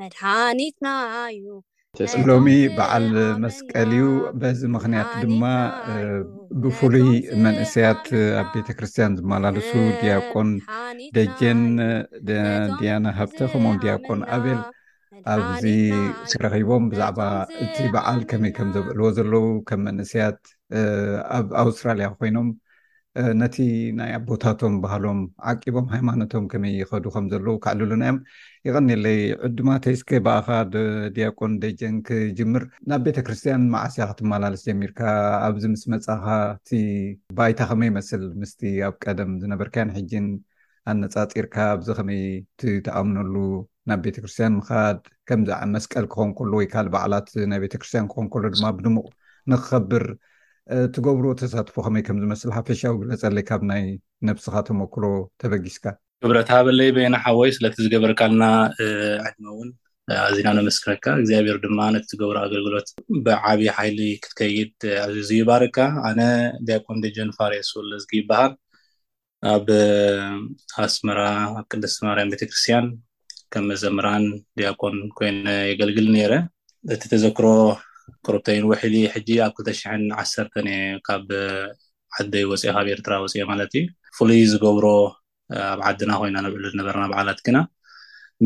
መድሓኒትና እዩ ሎሚ በዓል መስቀል እዩ በዚ ምክንያት ድማ ብፍሉይ መንእሰያት ኣብ ቤተ ክርስትያን ዝመላለሱ ዲያቆን ደጀን ዲያና ሃብተ ከምኡውን ዲያቆን ኣቤል ኣብዚ ተረኪቦም ብዛዕባ እቲ በዓል ከመይ ከም ዘብዕልዎ ዘለዉ ከም መንእሰያት ኣብ ኣውስትራልያ ኮይኖም ነቲ ናይ ኣቦታቶም ባህሎም ዓቂቦም ሃይማኖቶም ከመይ ይኸዱ ከም ዘለዉ ከዕልሉና እዮም ይቐኒለይ ዕዱማተይ እስከ ብኣኻ ድያቆን ደጀን ክጅምር ናብ ቤተ ክርስትያን መዓስ እያ ክትመላለስ ጀሚርካ ኣብዚ ምስ መፃኻ እቲ ባይታ ከመይ ይመስል ምስቲ ኣብ ቀደም ዝነበርካያን ሕጂን ኣነጻጺርካ ኣብዚ ከመይ እቲ ትኣምነሉ ናብ ቤተክርስትያን ምኻድ ከምዚ መስቀል ክኾን ከሎ ወይ ካልእ በዓላት ናይ ቤተክርስትያን ክኾን ከሎ ድማ ብድሙቕ ንክኸብር ትገብሮ ተሳትፎ ከመይ ከም ዝመስል ሓፈሻዊ ግለጸለይ ካብ ናይ ነብስኻ ተመክሮ ተበጊስካ። ክብረት ሃበለይ በየነ ሓወይ ስለቲ ዝገበርካልና ዕድመ እውን ኣዚና ነመስግነካ እግዚኣብሔር ድማ ነቲ ትገብሮ ኣገልግሎት ብዓብዪ ሓይሊ ክትከይድ ኣዚዙ ይባርካ ኣነ ዲያቆን ደጀን ፋሬስ ወለዝጊ ይበሃል ኣብ ኣስመራ ኣብ ቅድስቲ ማርያም ቤተክርስትያን ከም መዘምራን ዲያቆን ኮይነ የገልግል ነይረ እቲ ተዘክሮ ቅሩብተይን ውሒሊ ሕጂ ኣብ ክልተ ሽሕን ዓሰርተን እየ ካብ ዓደይ ወፂኦ ካብ ኤርትራ ወፂኦ ማለት እዩ ፍሉይ ዝገብሮ ኣብ ዓድና ኮይና ነብዕሉ ዝነበርና በዓላት ግና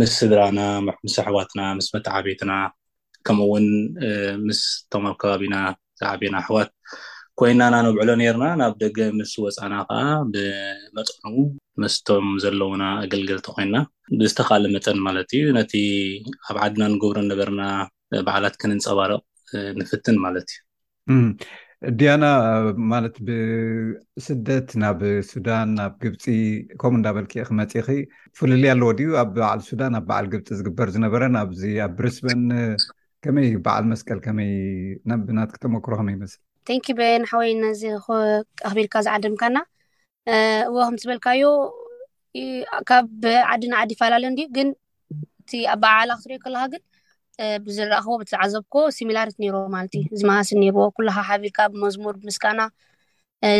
ምስ ስድራና ምስ ኣሕዋትና ምስ መተዓቤትና ከምኡ እውን ምስ እቶም ኣብ ከባቢና ዝዓበና ኣሕዋት ኮይና ኢና ነብዕሎ ነርና ናብ ደገ ምስ ወፃና ከዓ ብመጠኑ ምስቶም ዘለውና ኣገልገልቲ ኮይና ብዝተካለ መጠን ማለት እዩ ነቲ ኣብ ዓድና ንገብሮ ነበርና በዓላት ክንንፀባረቕ ንፍትን ማለት እዩ ዲያና ማለት ብስደት ናብ ሱዳን ናብ ግብፂ ከምኡ እንዳበልኪ ክመፂኺ ፍልል ኣለዎ ድዩ ኣብ በዓል ሱዳን ኣብ በዓል ግብፂ ዝግበር ዝነበረን ኣብዚ ኣብ ብሪስበን ከመይ በዓል መስቀል ከመይ ብናትኪ ተመክሮ ከመይ ይመስል ንኪ በየን ሓወይ ነዚ ኣኽቢርካ ዝዓደምካና እዎ ከምቲ ዝበልካዮ ካብ ዓዲ ንዓዲ ይፈላለ እንድዩ ግን እቲ ኣበዓዕላ ክትሪኦ ከለካ ግን ብዝረኣኽዎ ብዝተዓዘብኮ ሲሚላርት ነይርዎ ማለት እዩ ዝመሃስን ነይርዎ ኩልካ ሓቢርካ ብመዝሙር ምስጋና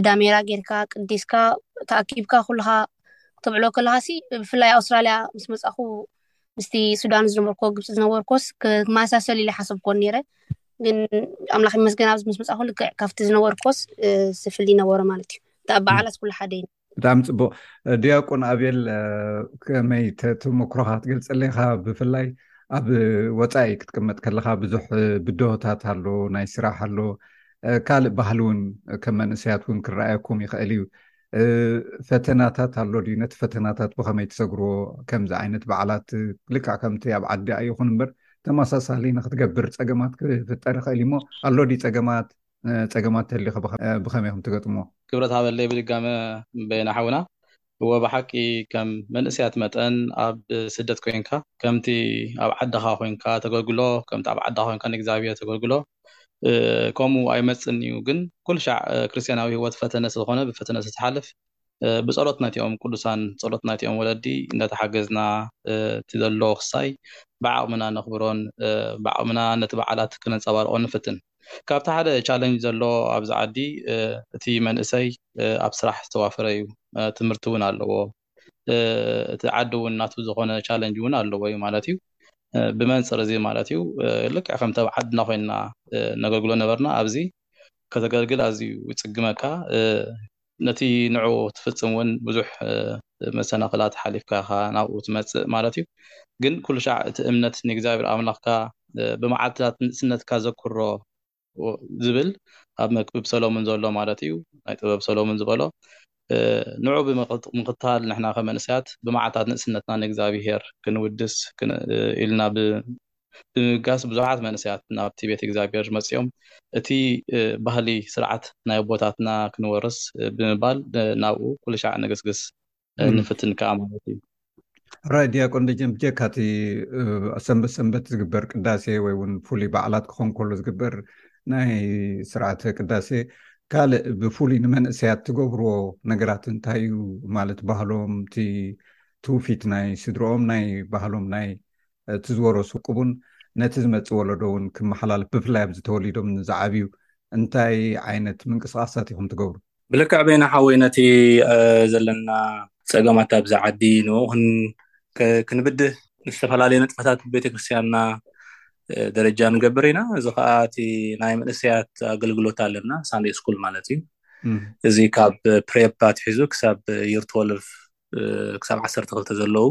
ዳሜራ ጌርካ ቅዲስካ ተኣኪብካ ኩልካ ክትብዕሎ ከለካ ሲ ብፍላይ ኣውስትራልያ ምስ መፃኹ ምስቲ ሱዳን ዝነበርኮ ግብፂ ዝነበርኮስ ክመሳሰል ኢለ ሓሰብኮን ነይረ ግን ኣምላኽ ይመስገን ኣብዚ ምስ መፃኹ ልክዕ ካብቲ ዝነበርኮስ ዝፍል ይነበሮ ማለት እዩ እንተ ኣብ በዓላት ኩሉ ሓደ እዩ ብጣዕሚ ፅቡቅ ድያቆን ኣብየል ከመይ ተመክሮካ ክትገልፀለካ ብፍላይ ኣብ ወፃኢ ክትቅመጥ ከለካ ብዙሕ ብድሆታት ኣሎ ናይ ስራሕ ኣሎ ካልእ ባህሊ እውን ከም መንእሰያት እውን ክረኣየኩም ይኽእል እዩ ፈተናታት ኣሎ ድዩ ነቲ ፈተናታት ብከመይ ትሰግርዎ ከምዚ ዓይነት በዓላት ልክዕ ከምቲ ኣብ ዓዲ ኣይኹን እምበር ተመሳሳሊ ንክትገብር ፀገማት ክፍጠር ይኽእል እዩሞ ኣሎ ድዩ ፀገማት ፀገማት ተሊከ ብከመይ ከም ትገጥሞ ክብረት ሃበለይ ብድጋመ በየነ ሓውና እወ ብሓቂ ከም መንእሰያት መጠን ኣብ ስደት ኮንካ ከምቲ ኣብ ዓድኻ ኮንካ ተገልግሎ ከምቲ ኣብ ዓድኻ ኮንካ ንእግዚኣብሔር ተገልግሎ ከምኡ ኣይመጽን እዩ ግን ኩሉ ሻዕ ክርስትያናዊ ህይወት ፈተነ ስለዝኾነ ብፈተነ ዝተሓልፍ ብጸሎት ናይቲኦም ቅዱሳን ጸሎት ናይቲኦም ወለዲ እንዳተሓገዝና እቲ ዘሎ ክሳይ ብዓቕምና ነኽብሮን ብዓቕምና ነቲ በዓላት ክነንጸባርቆ ንፍትን ካብቲ ሓደ ቻለንጅ ዘሎ ኣብዚ ዓዲ እቲ መንእሰይ ኣብ ስራሕ ዝተዋፈረ እዩ ትምህርቲ እውን ኣለዎ እቲ ዓዲ እውን ናቱ ዝኾነ ቻለንጅ እውን ኣለዎ እዩ ማለት እዩ ብመንፅር እዚ ማለት እዩ ልክዕ ከምቲ ኣብ ዓድና ኮይንና ነገልግሎ ነበርና ኣብዚ ከተገልግል ኣዝዩ ይፅግመካ ነቲ ንዑ ትፍፅም እውን ብዙሕ መሰናክላት ሓሊፍካ ኢኻ ናብኡ ትመፅእ ማለት እዩ ግን ኩሉ ሻዕ እቲ እምነት ንእግዚኣብሔር ኣምላኽካ ብመዓልትታት ንእስነትካ ዘኩሮ ዝብል ኣብ መክብብ ሰሎሙን ዘሎ ማለት እዩ ናይ ጥበብ ሰሎሙን ዝበሎ ንዑ ብምክታል ንሕና ከመንእሰያት ብመዓልታት ንእስነትና ንእግዚኣብሄር ክንውድስ ኢልና ብምብጋስ ብዙሓት መንእሰያት ናብቲ ቤት እግዚኣብሔር መፅኦም እቲ ባህሊ ስርዓት ናይ ኣቦታትና ክንወርስ ብምባል ናብኡ ኩልሻዕ ንግስግስ ንፍትን ከዓ ማለት እዩ ራይ ዲያቆን ደጀን ብጀካ እቲ ሰንበት ሰንበት ዝግበር ቅዳሴ ወይ እውን ፍሉይ በዓላት ክኾን ከሎ ዝግበር ናይ ስርዓተ ቅዳሴ ካልእ ብፍሉይ ንመንእሰያት ትገብርዎ ነገራት እንታይ እዩ ማለት ባህሎም እቲ ትውፊት ናይ ስድሮኦም ናይ ባህሎም ናይ እቲ ዝወረሱ ቅቡን ነቲ ዝመፅ ወለዶ እውን ክመሓላልፍ ብፍላይ ኣብዚ ተወሊዶም ንዝዓብዩ እንታይ ዓይነት ምንቅስቃሳት ኢኹም ትገብሩ ብልክዕ በይና ሓወይ ነቲ ዘለና ፀገማት ኣብዚ ዓዲ ንኡ ክንብድህ ዝተፈላለዩ ንጥፈታት ቤተክርስትያንና ደረጃ ንገብር ኢና እዚ ከዓ እቲ ናይ መንእሰያት ኣገልግሎት ኣለና ሳንዴ ስኩል ማለት እዩ እዚ ካብ ፕሬፕ ኣትሒዙ ክሳብ ዩርትወልፍ ክሳብ ዓሰርተ ክልተ ዘለዉ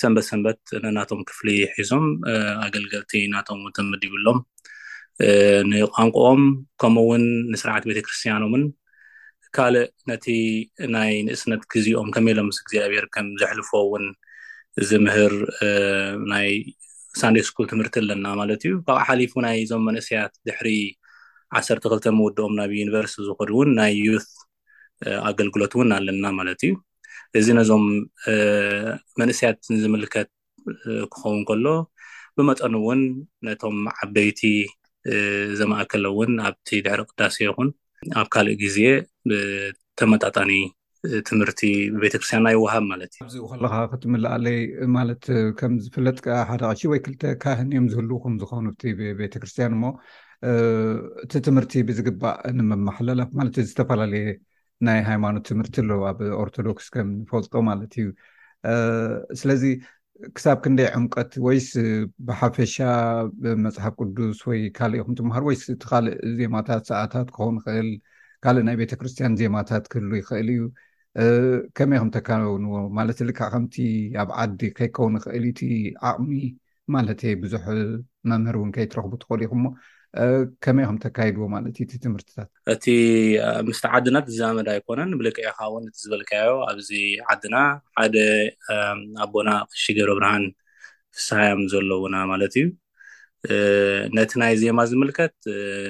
ሰንበት ሰንበት ነናቶም ክፍሊ ሒዞም ኣገልገልቲ ናቶም እውን ተመዲብሎም ንቋንቋኦም ከምኡ እውን ንስርዓት ቤተ ክርስትያኖምን ካልእ ነቲ ናይ ንእስነት ግዜኦም ከመይ ኢሎም ምስ እግዚኣብሔር ከም ዘሕልፎ እውን ዝምህር ናይ ሳንዴ ስኩል ትምህርቲ ኣለና ማለት እዩ ካብኡ ሓሊፉ ናይ እዞም መንእሰያት ድሕሪ ዓሰርተ ክልተ ምውድኦም ናብ ዩኒቨርስቲ ዝኸዱ እውን ናይ ዩት ኣገልግሎት እውን ኣለና ማለት እዩ እዚ ነዞም መንእሰያት ዝምልከት ክኸውን ከሎ ብመጠኑ እውን ነቶም ዓበይቲ ዘማእከለ እውን ኣብቲ ድሕሪ ቅዳሴ ይኹን ኣብ ካልእ ግዜ ብተመጣጣኒ ትምህርቲ ብቤተክርስትያና ይወሃብ ማለት እዩ ኣብዚ ከለካ ክትምልኣለይ ማለት ከም ዝፍለጥ ሓደ ቀሺ ወይ ክልተ ካህን እዮም ዝህልውኩም ዝኮኑ እቲ ቤተክርስትያን እሞ እቲ ትምህርቲ ብዝግባእ ንምማሕለላፍ ማለት ዝተፈላለየ ናይ ሃይማኖት ትምህርቲ ኣሎ ኣብ ኦርቶዶክስ ከም ንፈልጦ ማለት እዩ ስለዚ ክሳብ ክንደይ ዕምቀት ወይስ ብሓፈሻ መፅሓፍ ቅዱስ ወይ ካልእ ይኹም ትምሃር ወይስ እቲ ካልእ ዜማታት ሰዓታት ክኸውን ይኽእል ካልእ ናይ ቤተክርስትያን ዜማታት ክህሉ ይኽእል እዩ ከመይ ከም ተካውንዎ ማለት ልክዕ ከምቲ ኣብ ዓዲ ከይከውን ይኽእል እቲ ዓቕሚ ማለተይ ብዙሕ መምህር እውን ከይትረኽቡ ትኽእሉ ኢኹም እሞ ከመይ ከም ተካይድዎ ማለት እዩ እቲ ትምህርትታት እቲ ምስቲ ዓድና ዝዛመድ ኣይኮነን ብልክዕካ እውን እቲ ዝበልካዮ ኣብዚ ዓድና ሓደ ኣቦና ቅሺ ገብረ ብርሃን ፍስሃዮም ዘለውና ማለት እዩ ነቲ ናይ ዜማ ዝምልከት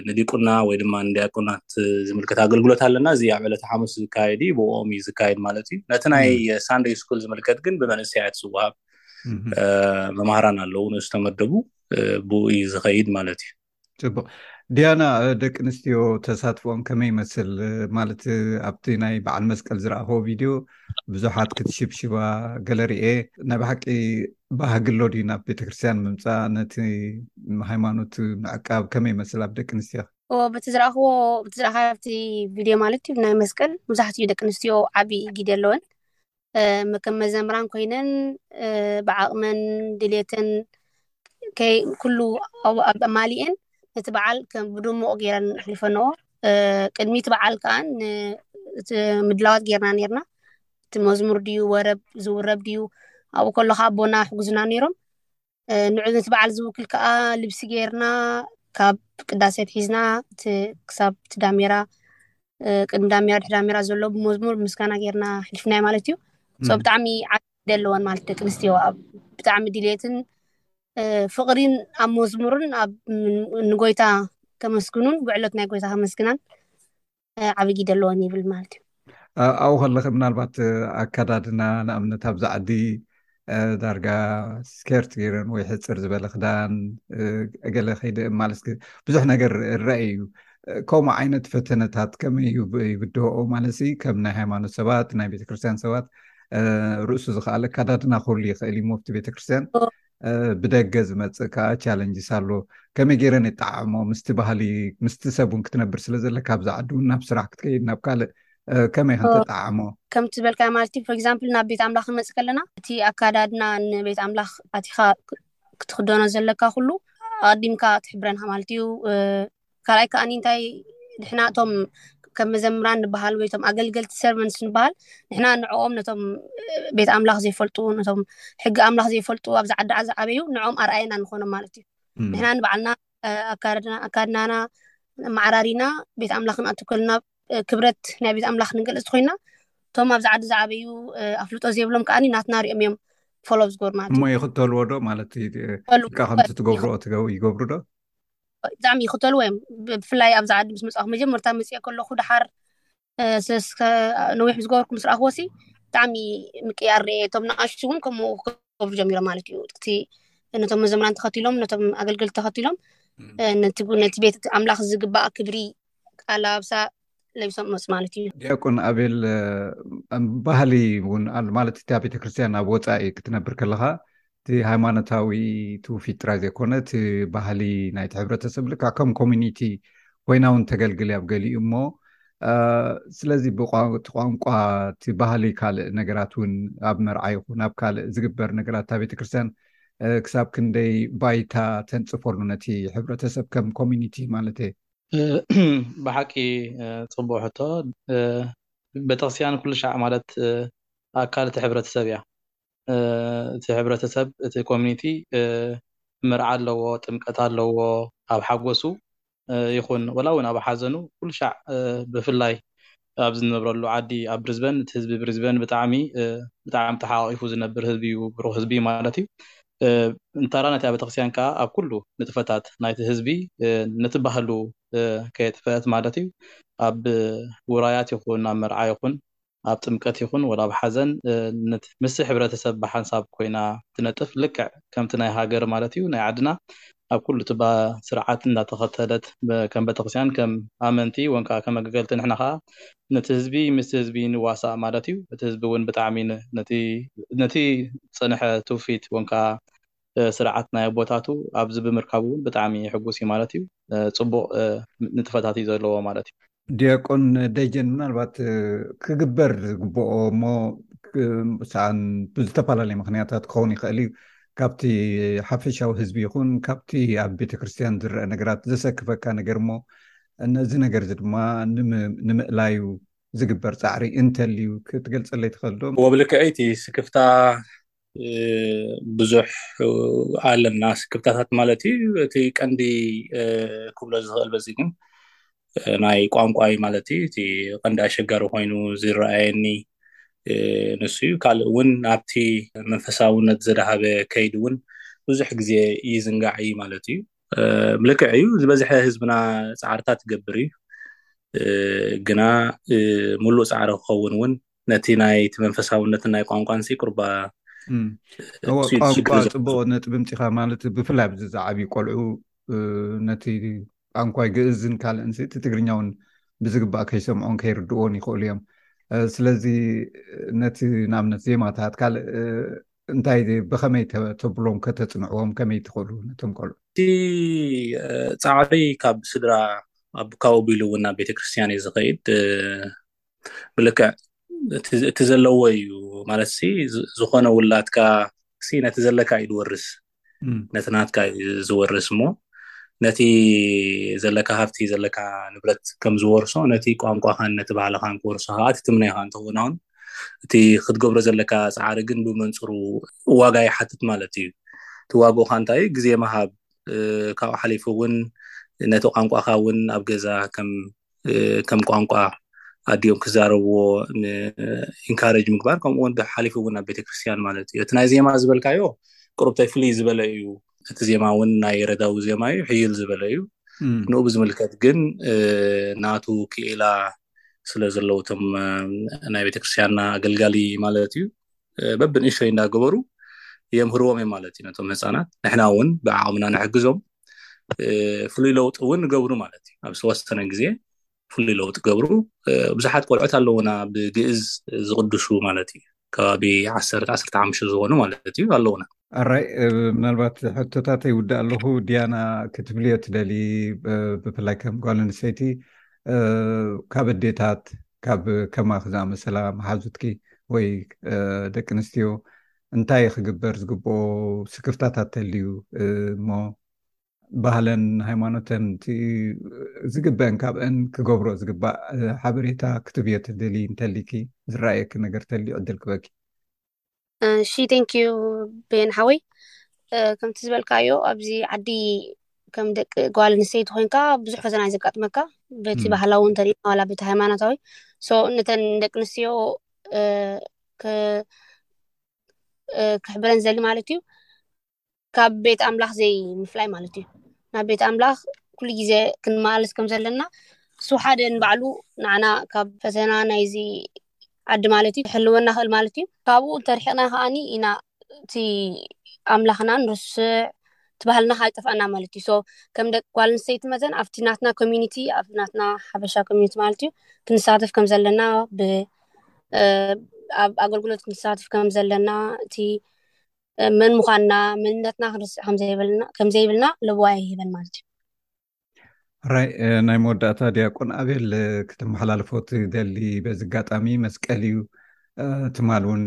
ንዲቁና ወይ ድማ ንዲያቆናት ዝምልከት ኣገልግሎት ኣለና እዚ ኣብ ዕለተ ሓሙስ ዝካየድ እዩ ብኦም እዩ ዝካየድ ማለት እዩ ነቲ ናይ ሳንደይ ስኩል ዝምልከት ግን ብመንእሰያት ዝወሃብ መማህራን ኣለዉ ን ዝተመደቡ ብኡ እዩ ዝኸይድ ማለት እዩ ፅቡቅ ዲያና ደቂ ኣንስትዮ ተሳትፎኦም ከመይ ይመስል ማለት ኣብቲ ናይ በዓል መስቀል ዝረኣኸቦ ቪድዮ ብዙሓት ክትሽብሽባ ገለርኤ ናይ ባሓቂ ባህጊ ኣሎ ድዩ ናብ ቤተክርስትያን ምምፃእ ነቲ ሃይማኖት ምዕቃብ ከመይ ይመስል ኣብ ደቂ ኣንስትዮ በቲ ዝረኣኽዎ ቲ ዝረኣኻቲ ቪድዮ ማለት እዩ ናይ መስቀል ብዙሓት እዩ ደቂ ኣንስትዮ ዓብዪ ጊዲ ኣለወን ከም መዘምራን ኮይነን ብዓቕመን ድሌተን ኩሉ ማሊኤን ነቲ በዓል ከም ብድሙቕ ገይረን ኣሕሊፈንኦ ቅድሚ እቲ በዓል ከዓ እቲ ምድላዋት ገይርና ነርና እቲ መዝሙር ድዩ ወረብ ዝውረብ ድዩ ኣብኡ ከለካ ኣቦና ሕጉዝና ነይሮም ንዑ ነቲ በዓል ዝውክል ከዓ ልብሲ ጌርና ካብ ቅዳሴ ትሒዝና ክሳብ እቲ ዳሜራ ቅድሚ ዳሜራ ድሕሪ ዳሜራ ዘሎ ብመዝሙር ምስጋና ጌርና ሕልፍናዮ ማለት እዩ ሶ ብጣዕሚ ዓ ደለዎን ማለት ደቂ ኣንስትዮ ኣብ ብጣዕሚ ድልትን ፍቅሪን ኣብ መዝሙርን ኣብ ንጎይታ ከመስግኑን ብዕሎት ናይ ጎይታ ከመስግናን ዓብ ጊደ ኣለዎን ይብል ማለት እዩ ኣብኡ ከለክ ምናልባት ኣከዳድና ንኣብነት ኣብዛ ዓዲ ዳርጋ ስኬርት ገይረን ወይ ሕፅር ዝበለ ክዳን ገለ ከይደ ማለት ብዙሕ ነገር እረአ እዩ ከምኡ ዓይነት ፈተነታት ከመይ እዩ ይብድሆኦ ማለት ከም ናይ ሃይማኖት ሰባት ናይ ቤተክርስትያን ሰባት ርእሱ ዝክኣለ ኣከዳድና ክህሉ ይኽእል እዩ ሞብቲ ቤተክርስትያን ብደገ ዝመፅእ ከዓ ቻለንጅስ ኣሎ ከመይ ገይረን ይጠዓዕሞ ምስቲ ባህሊ ምስቲ ሰብ እውን ክትነብር ስለ ዘለካ ኣብዚ ዓዲ እውን ናብ ስራሕ ክትከይድ ናብ ካልእ ከመይ ክንተጠዓዕሞ ከምቲ ዝበልካ ማለት እዩ ፎርግዛምፕል ናብ ቤት ኣምላኽ ክንመፅእ ከለና እቲ ኣካዳድና ንቤት ኣምላኽ ኣቲኻ ክትክደኖ ዘለካ ኩሉ ኣቐዲምካ ትሕብረና ማለት እዩ ካልኣይ ከዓኒ እንታይ ንሕና እቶም ከም መዘምራን ንበሃል ወይ ቶም ኣገልገልቲ ሰርቨንስ ንበሃል ንሕና ንዕኦም ነቶም ቤት ኣምላኽ ዘይፈልጡ ነቶም ሕጊ ኣምላኽ ዘይፈልጡ ኣብዚ ዓዲ ዓዚ ዓበዩ ንዕኦም ኣርኣየና ንኾኖም ማለት እዩ ንሕና ንበዓልና ኣካድናና መዓራሪና ቤት ኣምላኽ ንኣትከልና ክብረት ናይ ቤት ኣምላኽ ንገልፅ ኮይና እቶም ኣብዚ ዓዲ ዝዓበዩ ኣፍልጦ ዘይብሎም ከዓኒ ናትና ሪኦም እዮም ፎሎብ ዝገብሩ ማለት እሞ ይኽተልዎ ዶ ማለት ከምቲ ትገብርኦ ይገብሩ ዶ ብጣዕሚ ይኽተልዎ እዮም ብፍላይ ኣብዚ ዓዲ ምስ መፅእኹ መጀመርታ መፅኦ ከለኹ ድሓር ስለስከ ነዊሕ ምስ ገበርኩ ምስ ረኣኽዎ ሲ ብጣዕሚ ምቅያር ርኤ እቶም ንኣሽቱ እውን ከምኡ ክገብሩ ጀሚሮ ማለት እዩ እቲ ነቶም መዘምራን ተኸቲሎም ነቶም ኣገልገልቲ ተኸቲሎም ነቲ ቤት ኣምላኽ ዝግባእ ክብሪ ኣላብሳ ለቢሶም መፁ ማለት እዩ ዲያቆን ኣቤል ባህሊ እውን ኣሎ ማለት እቲ ቤተክርስትያን ኣብ ወፃኢ ክትነብር ከለካ እቲ ሃይማኖታዊ ትውፊት ጥራይ ዘይኮነ እቲ ባህሊ ናይቲ ሕብረተሰብ ልካ ከም ኮሚኒቲ ኮይና እውን ተገልግል ኣብ ገሊኡ እሞ ስለዚ ብቲ ቋንቋ እቲ ባህሊ ካልእ ነገራት እውን ኣብ መርዓ ይኹን ኣብ ካልእ ዝግበር ነገራት እታ ቤተክርስትያን ክሳብ ክንደይ ባይታ ተንፅፈሉ ነቲ ሕብረተሰብ ከም ኮሚኒቲ ማለት እየ ብሓቂ ጽቡቅ ሕቶ ቤተክርስትያን ኩሉ ሻዕ ማለት ኣካል እቲ ሕብረተሰብ እያ እቲ ሕብረተሰብ እቲ ኮሚኒቲ መርዓ ኣለዎ ጥምቀት ኣለዎ ኣብ ሓጎሱ ይኹን ወላ እውን ኣብ ሓዘኑ ኩሉ ሻዕ ብፍላይ ኣብዚ ንነብረሉ ዓዲ ኣብ ብሪዝበን እቲ ህዝቢ ብሪዝበን ብጣዕሚ ብጣዕሚ ተሓቛቒፉ ዝነብር ህዝቢ እዩ፣ ብሩኽ ህዝቢ እዩ ማለት እዩ። እንታራ ናይታ ቤተክርስትያን ከኣ ኣብ ኩሉ ንጥፈታት ናይቲ ህዝቢ ነቲ ባህሉ ከየጥፈአት ማለት እዩ ኣብ ውራያት ይኹን ኣብ መርዓ ይኹን ኣብ ጥምቀት ይኹን ወላ ኣብ ሓዘን ምስቲ ሕብረተሰብ ብሓንሳብ ኮይና ትነጥፍ ልክዕ ከምቲ ናይ ሃገር ማለት እዩ ናይ ዓድና ኣብ ኩሉ እቲ ስርዓት እንዳተኸተለት ከም ቤተክርስትያን ከም ኣመንቲ ወን ከኣ ከም ኣገልገልቲ ንሕና ከኣ ነቲ ህዝቢ ምስቲ ህዝቢ ንዋሳእ ማለት እዩ እቲ ህዝቢ ውን ብጣዕሚ ነቲ ነቲ ዝጸንሐ ትውፊት ወን ከኣ ስርዓት ናይ ኣቦታቱ ኣብዚ ብምርካቡ ውን ብጣዕሚ ሕጉስ እዩ ማለት እዩ ጽቡቕ ንጥፈታት እዩ ዘለዎ ማለት እዩ። ዲያቆን ደጀን ምናልባት ክግበር ዝግብኦ እሞ ሰኣን ብዝተፈላለየ ምክንያታት ክኸውን ይኽእል እዩ ካብቲ ሓፈሻዊ ህዝቢ ይኹን ካብቲ ኣብ ቤተክርስትያን ዝረአ ነገራት ዘሰክፈካ ነገር እሞ ነዚ ነገር እዚ ድማ ንምእላዩ ዝግበር ፃዕሪ እንተልዩ ክትገልፀለይ ትኸእል ዶ? እወ ብልክዕ እቲ ስክፍታ ብዙሕ ኣለና ስክፍታታት ማለት እዩ እቲ ቀንዲ ክብሎ ዝኽእል በዚ ግን ናይ ቋንቋ እዩ ማለት እዩ እቲ ቀንዲ ኣሸጋሪ ኮይኑ ዝረኣየኒ ንሱ እዩ ካልእ እውን ኣብቲ መንፈሳውነት ዘድሃበ ከይዲ እውን ብዙሕ ግዜ ይዝንጋዕ እዩ ማለት እዩ ብልክዕ እዩ ዝበዝሐ ህዝብና ፃዕርታት ትገብር እዩ ግና ሙሉእ ፃዕሪ ክኸውን እውን ነቲ ናይ እቲ መንፈሳውነትን ናይ ቋንቋን ሲ ቁርባ እዎ ቋንቋ ፅቡቅ ነጥቢ ምፂኻ ማለት ብፍላይ ብዚ ዝዓብዩ ቆልዑ ነቲ ቋንቋይ ግእዝን ካልእን እቲ ትግርኛ እውን ብዝግባእ ከይሰምዖን ከይርድእዎን ይኽእሉ እዮም ስለዚ ነቲ ንኣብነት ዜማታት ካልእ እንታይ ብከመይ ተብሎም ከተፅንዕዎም ከመይ ትኽእሉ ነቶም ቆልዑ እቲ ፃዕሪ ካብ ስድራ ካብኡ ቢሉ እውን ናብ ቤተክርስትያን እዩ ዝኸይድ ብልክዕ እቲ ዘለዎ እዩ ማለት ዝኾነ ውላድካ ነቲ ዘለካ እዩ ዝወርስ ነቲ ናትካ እዩ ዝወርስ እሞ ነቲ ዘለካ ሃፍቲ ዘለካ ንብረት ከም ዝወርሶ ነቲ ቋንቋኻን ነቲ ባህልኻን ክወርሶ ከዓ እቲ ትምነዮካ እንትኸውን ውን እቲ ክትገብሮ ዘለካ ፃዕሪ ግን ብመንፅሩ ዋጋ ይሓትት ማለት እዩ እቲ ዋጋካ እንታይ ግዜ መሃብ ካብኡ ሓሊፉ እውን ነቲ ቋንቋካ እውን ኣብ ገዛ ከም ከም ቋንቋ ኣዲኦም ክዛረብዎ ኢንካሬጅ ምግባር ከምኡ ውን ሓሊፉ እውን ኣብ ቤተክርስትያን ማለት እዩ እቲ ናይ ዜማ ዝበልካዮ ቅሩብታይ ፍልይ ዝበለ እዩ እቲ ዜማ እውን ናይ የረዳዊ ዜማ እዩ ሕይል ዝበለ እዩ ንኡ ብዝምልከት ግን ናቱ ክኢላ ስለ ዘለዉ እቶም ናይ ቤተክርስትያንና ኣገልጋሊ ማለት እዩ በብንእሽቶይ እንዳገበሩ የምህርዎም እዮም ማለት እዩ ነቶም ህፃናት ንሕና እውን ብዓቕምና ንሕግዞም ፍሉይ ለውጢ እውን ንገብሩ ማለት እዩ ኣብ ዝተወሰነ ግዜ ፍሉይ ለውጢ ገብሩ ብዙሓት ቆልዑት ኣለውና ብግእዝ ዝቅድሱ ማለት እዩ ከባቢ ዓሰርተ ዓሰርተ ሓሙሽተ ዝኾኑ ማለት እዩ ኣለውና ኣራይ ምናልባት ሕቶታት ይውዳእ ኣለኹ ድያና ክትብልዮ ትደሊ ብፍላይ ከም ጓል ኣንስተይቲ ካብ ኣዴታት ካብ ከማክ ዝኣመሰላ መሓዙትኪ ወይ ደቂ ኣንስትዮ እንታይ ክግበር ዝግብኦ ስክፍታታት ተልዩ እሞ ባህለን ሃይማኖተን ዝግበአን ካብአን ክገብሮ ዝግባእ ሓበሬታ ክትብዮ ትደልይ እንተሊኪ ዝረኣየኪ ነገር ተልዩ ዕድል ክበኪ እሺ ቴንክ ዩ ቤን ሓወይ ከምቲ ዝበልካዮ ኣብዚ ዓዲ ከም ደቂ ጓል ኣንስተይቲ ኮንካ ብዙሕ ፈተና እዩ ዘጋጥመካ በቲ ባህላዊ እንተሪና ዋላ በቲ ሃይማኖታዊ ሶ ነተን ደቂ ኣንስትዮ ክሕብረን ዘሊ ማለት እዩ ካብ ቤት ኣምላኽ ዘይምፍላይ ማለት እዩ ናብ ቤት ኣምላኽ ኩሉ ግዜ ክንመላለስ ከም ዘለና እሱ ሓደ ንባዕሉ ንዓና ካብ ፈተና ናይዚ ዓዲ ማለት እዩ ሕልወና ክእል ማለት እዩ ካብኡ እንተርሒቕና ከዓኒ ኢና እቲ ኣምላኽና ንርስዕ ትባህልና ካ ይጠፍኣና ማለት እዩ ሶ ከም ደቂ ጓል ኣንስተይቲ መተን ኣብቲ ናትና ኮሚኒቲ ኣብ ናትና ሓበሻ ኮሚኒቲ ማለት እዩ ክንሳተፍ ከም ዘለና ብ ኣብ ኣገልግሎት ክንሳተፍ ከም ዘለና እቲ መን ምዃንና መንነትና ክንርስዕ ከምዘይብልና ልዋይ ይህበን ማለት እዩ ራይ ናይ መወዳእታ ዲያቆን ኣቤል ክተመሓላልፎ ትደሊ በዚ ኣጋጣሚ መስቀል እዩ ትማል እውን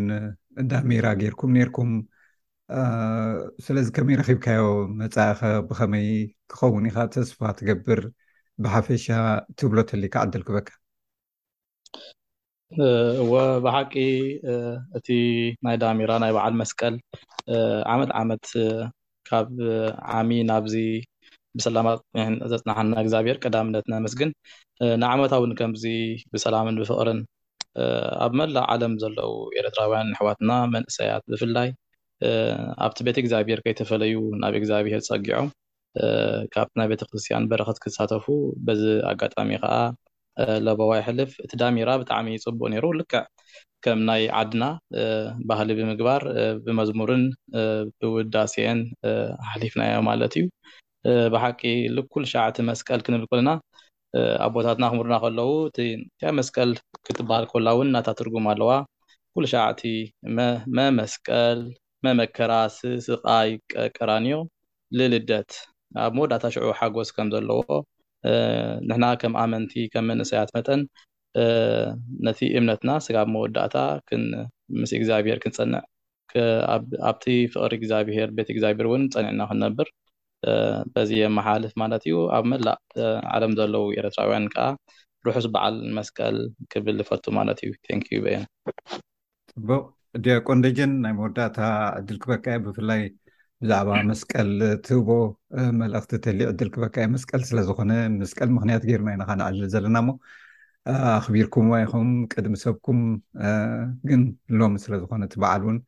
እንዳሜራ ጌርኩም ነርኩም ስለዚ ከመይ ረኪብካዮ መፃኢኸ ብከመይ ክኸውን ኢካ ተስፋ ትገብር ብሓፈሻ ትብሎ ተሊካ ዕድል ክበካ እወ ብሓቂ እቲ ናይ ዳሚራ ናይ በዓል መስቀል ዓመት ዓመት ካብ ዓሚ ናብዚ ብሰላም ዘፅናሓና እግዚኣብሔር ቀዳምነት ነመስግን ንዓመታ እውን ከምዚ ብሰላምን ብፍቅርን ኣብ መላእ ዓለም ዘለው ኤርትራውያን ኣሕዋትና መንእሰያት ብፍላይ ኣብቲ ቤተ እግዚኣብሔር ከይተፈለዩ ናብ እግዚኣብሔር ፀጊዖም ካብ ናይ ቤተክርስትያን በረከት ክሳተፉ በዚ ኣጋጣሚ ከኣ ለበዋ የሕልፍ። እቲ ዳሚራ ብጣዕሚ ጽቡቅ ኔሩ ልክዕ ከም ናይ ዓድና ባህሊ ብምግባር ብመዝሙርን ብውዳሴን ኣሕሊፍናዮ ማለት እዩ። ብሓቂ ልኩል ሻዕቲ መስቀል ክንብል ኮለና ኣቦታትና ክምሩና ከለዉ እቲ እቲኣ መስቀል ክትበሃል ኮላ እውን ናታ ትርጉም ኣለዋ። ኩልሻዕ እቲ መ መ መስቀል መመከራ ስቃይ ቀራንዮ ልልደት ኣብ መወዳእታ ሽዑ ሓጎስ ከም ዘለዎ ንሕና ከም ኣመንቲ ከም መንእሰያት መጠን ነቲ እምነትና ስጋብ መወዳእታ ምስ እግዚኣብሔር ክንጸንዕ ኣብቲ ፍቅሪ እግዚኣብሔር ቤት እግዚኣብሔር እውን ጸኒዕና ክንነብር በዚ የመሓላልፍ ማለት እዩ ኣብ መላእ ዓለም ዘለዉ ኤረትራውያን ከኣ ርሑስ በዓል መስቀል ክብል እፈቱ ማለት እዩ Thank you በየነ። ፅቡቅ ዲያቆን ደጀን ናይ መወዳእታ ዕድል ክበካ እየ ብፍላይ ብዛዕባ መስቀል ትህቦ መልእኽቲ ተሊ ዕድል ክበካ እየ መስቀል ስለዝኾነ መስቀል ምክንያት ገይርና ኢና ካነዕልል ዘለና እሞ ኣኽቢርኩም ዋይኹም ቅድሚ ሰብኩም ግን ሎሚ ስለዝኾነ እቲ በዓል እውን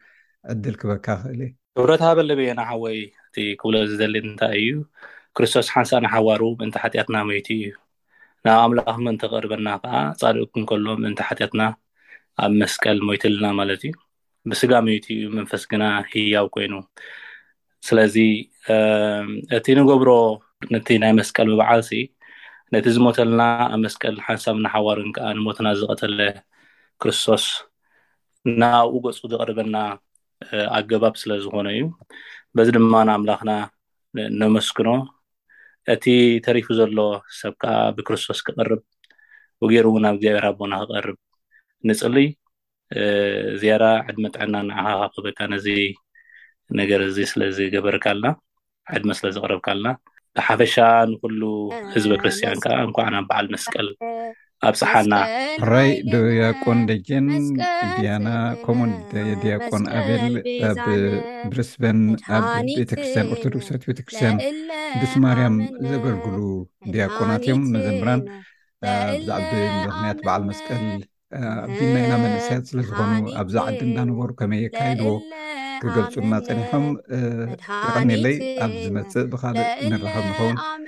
ዕድል ክበካ ክእል እየ ክብረት ሃበለ በየና ሓወይ እቲ ክብሎ ዝደሊ እንታይ እዩ ክርስቶስ ሓንሳእ ንሓዋሩ ምእንቲ ሓጢኣትና መይቱ እዩ ናብ ኣምላኽ ምእንቲ ክቕርበና ከኣ ጻድቕ ክንከሎ ምእንቲ ሓጢኣትና ኣብ መስቀል ሞይትልና ማለት እዩ ብስጋ መይቱ እዩ መንፈስ ግና ህያው ኮይኑ ስለዚ እቲ ንገብሮ ነቲ ናይ መስቀል ብበዓል ሲ ነቲ ዝሞተልና ኣብ መስቀል ሓንሳብ ንሓዋሩን ከዓ ንሞትና ዝቐተለ ክርስቶስ ናብኡ ገፁ ዘቕርበና ኣገባብ ስለ ዝኾነ እዩ በዚ ድማ ንኣምላኽና ነመስግኖ እቲ ተሪፉ ዘሎ ሰብ ከኣ ብክርስቶስ ክቐርብ ወጌሩ እውን ኣብ እግዚኣብሔር ኣቦና ክቐርብ ንጽልይ ዚያራ ዕድመ ጥዕና ንዓኻ ክህበካ ነዚ ነገር እዚ ስለ ዝገበርካልና ዕድመ ስለ ዘቕረብካልና ብሓፈሻ ንኩሉ ህዝበ ክርስትያን ከኣ እንኳዕ ናብ በዓል መስቀል ኣብፀሓና ራይ ድያቆን ደጀን ዲያና ኮሙን ዲያቆን ኣቤል ኣብ ብሪስበን ኣብ ቤተክርስትያን ኦርቶዶክሳዊት ቤተክርስትያን ቅዱስ ማርያም ዘገልግሉ ዲያቆናት እዮም መዘምራን ብዛዕባ ምክንያት በዓል መስቀል ኣቢና ኢና መንእሰያት ስለዝኾኑ ኣብዚ ዓዲ እንዳነበሩ ከመይ የካይድዎ ክገልፁና ፀኒሖም የቐኒለይ ኣብ ዝመፅእ ብካልእ ንራኸብ ንኸውን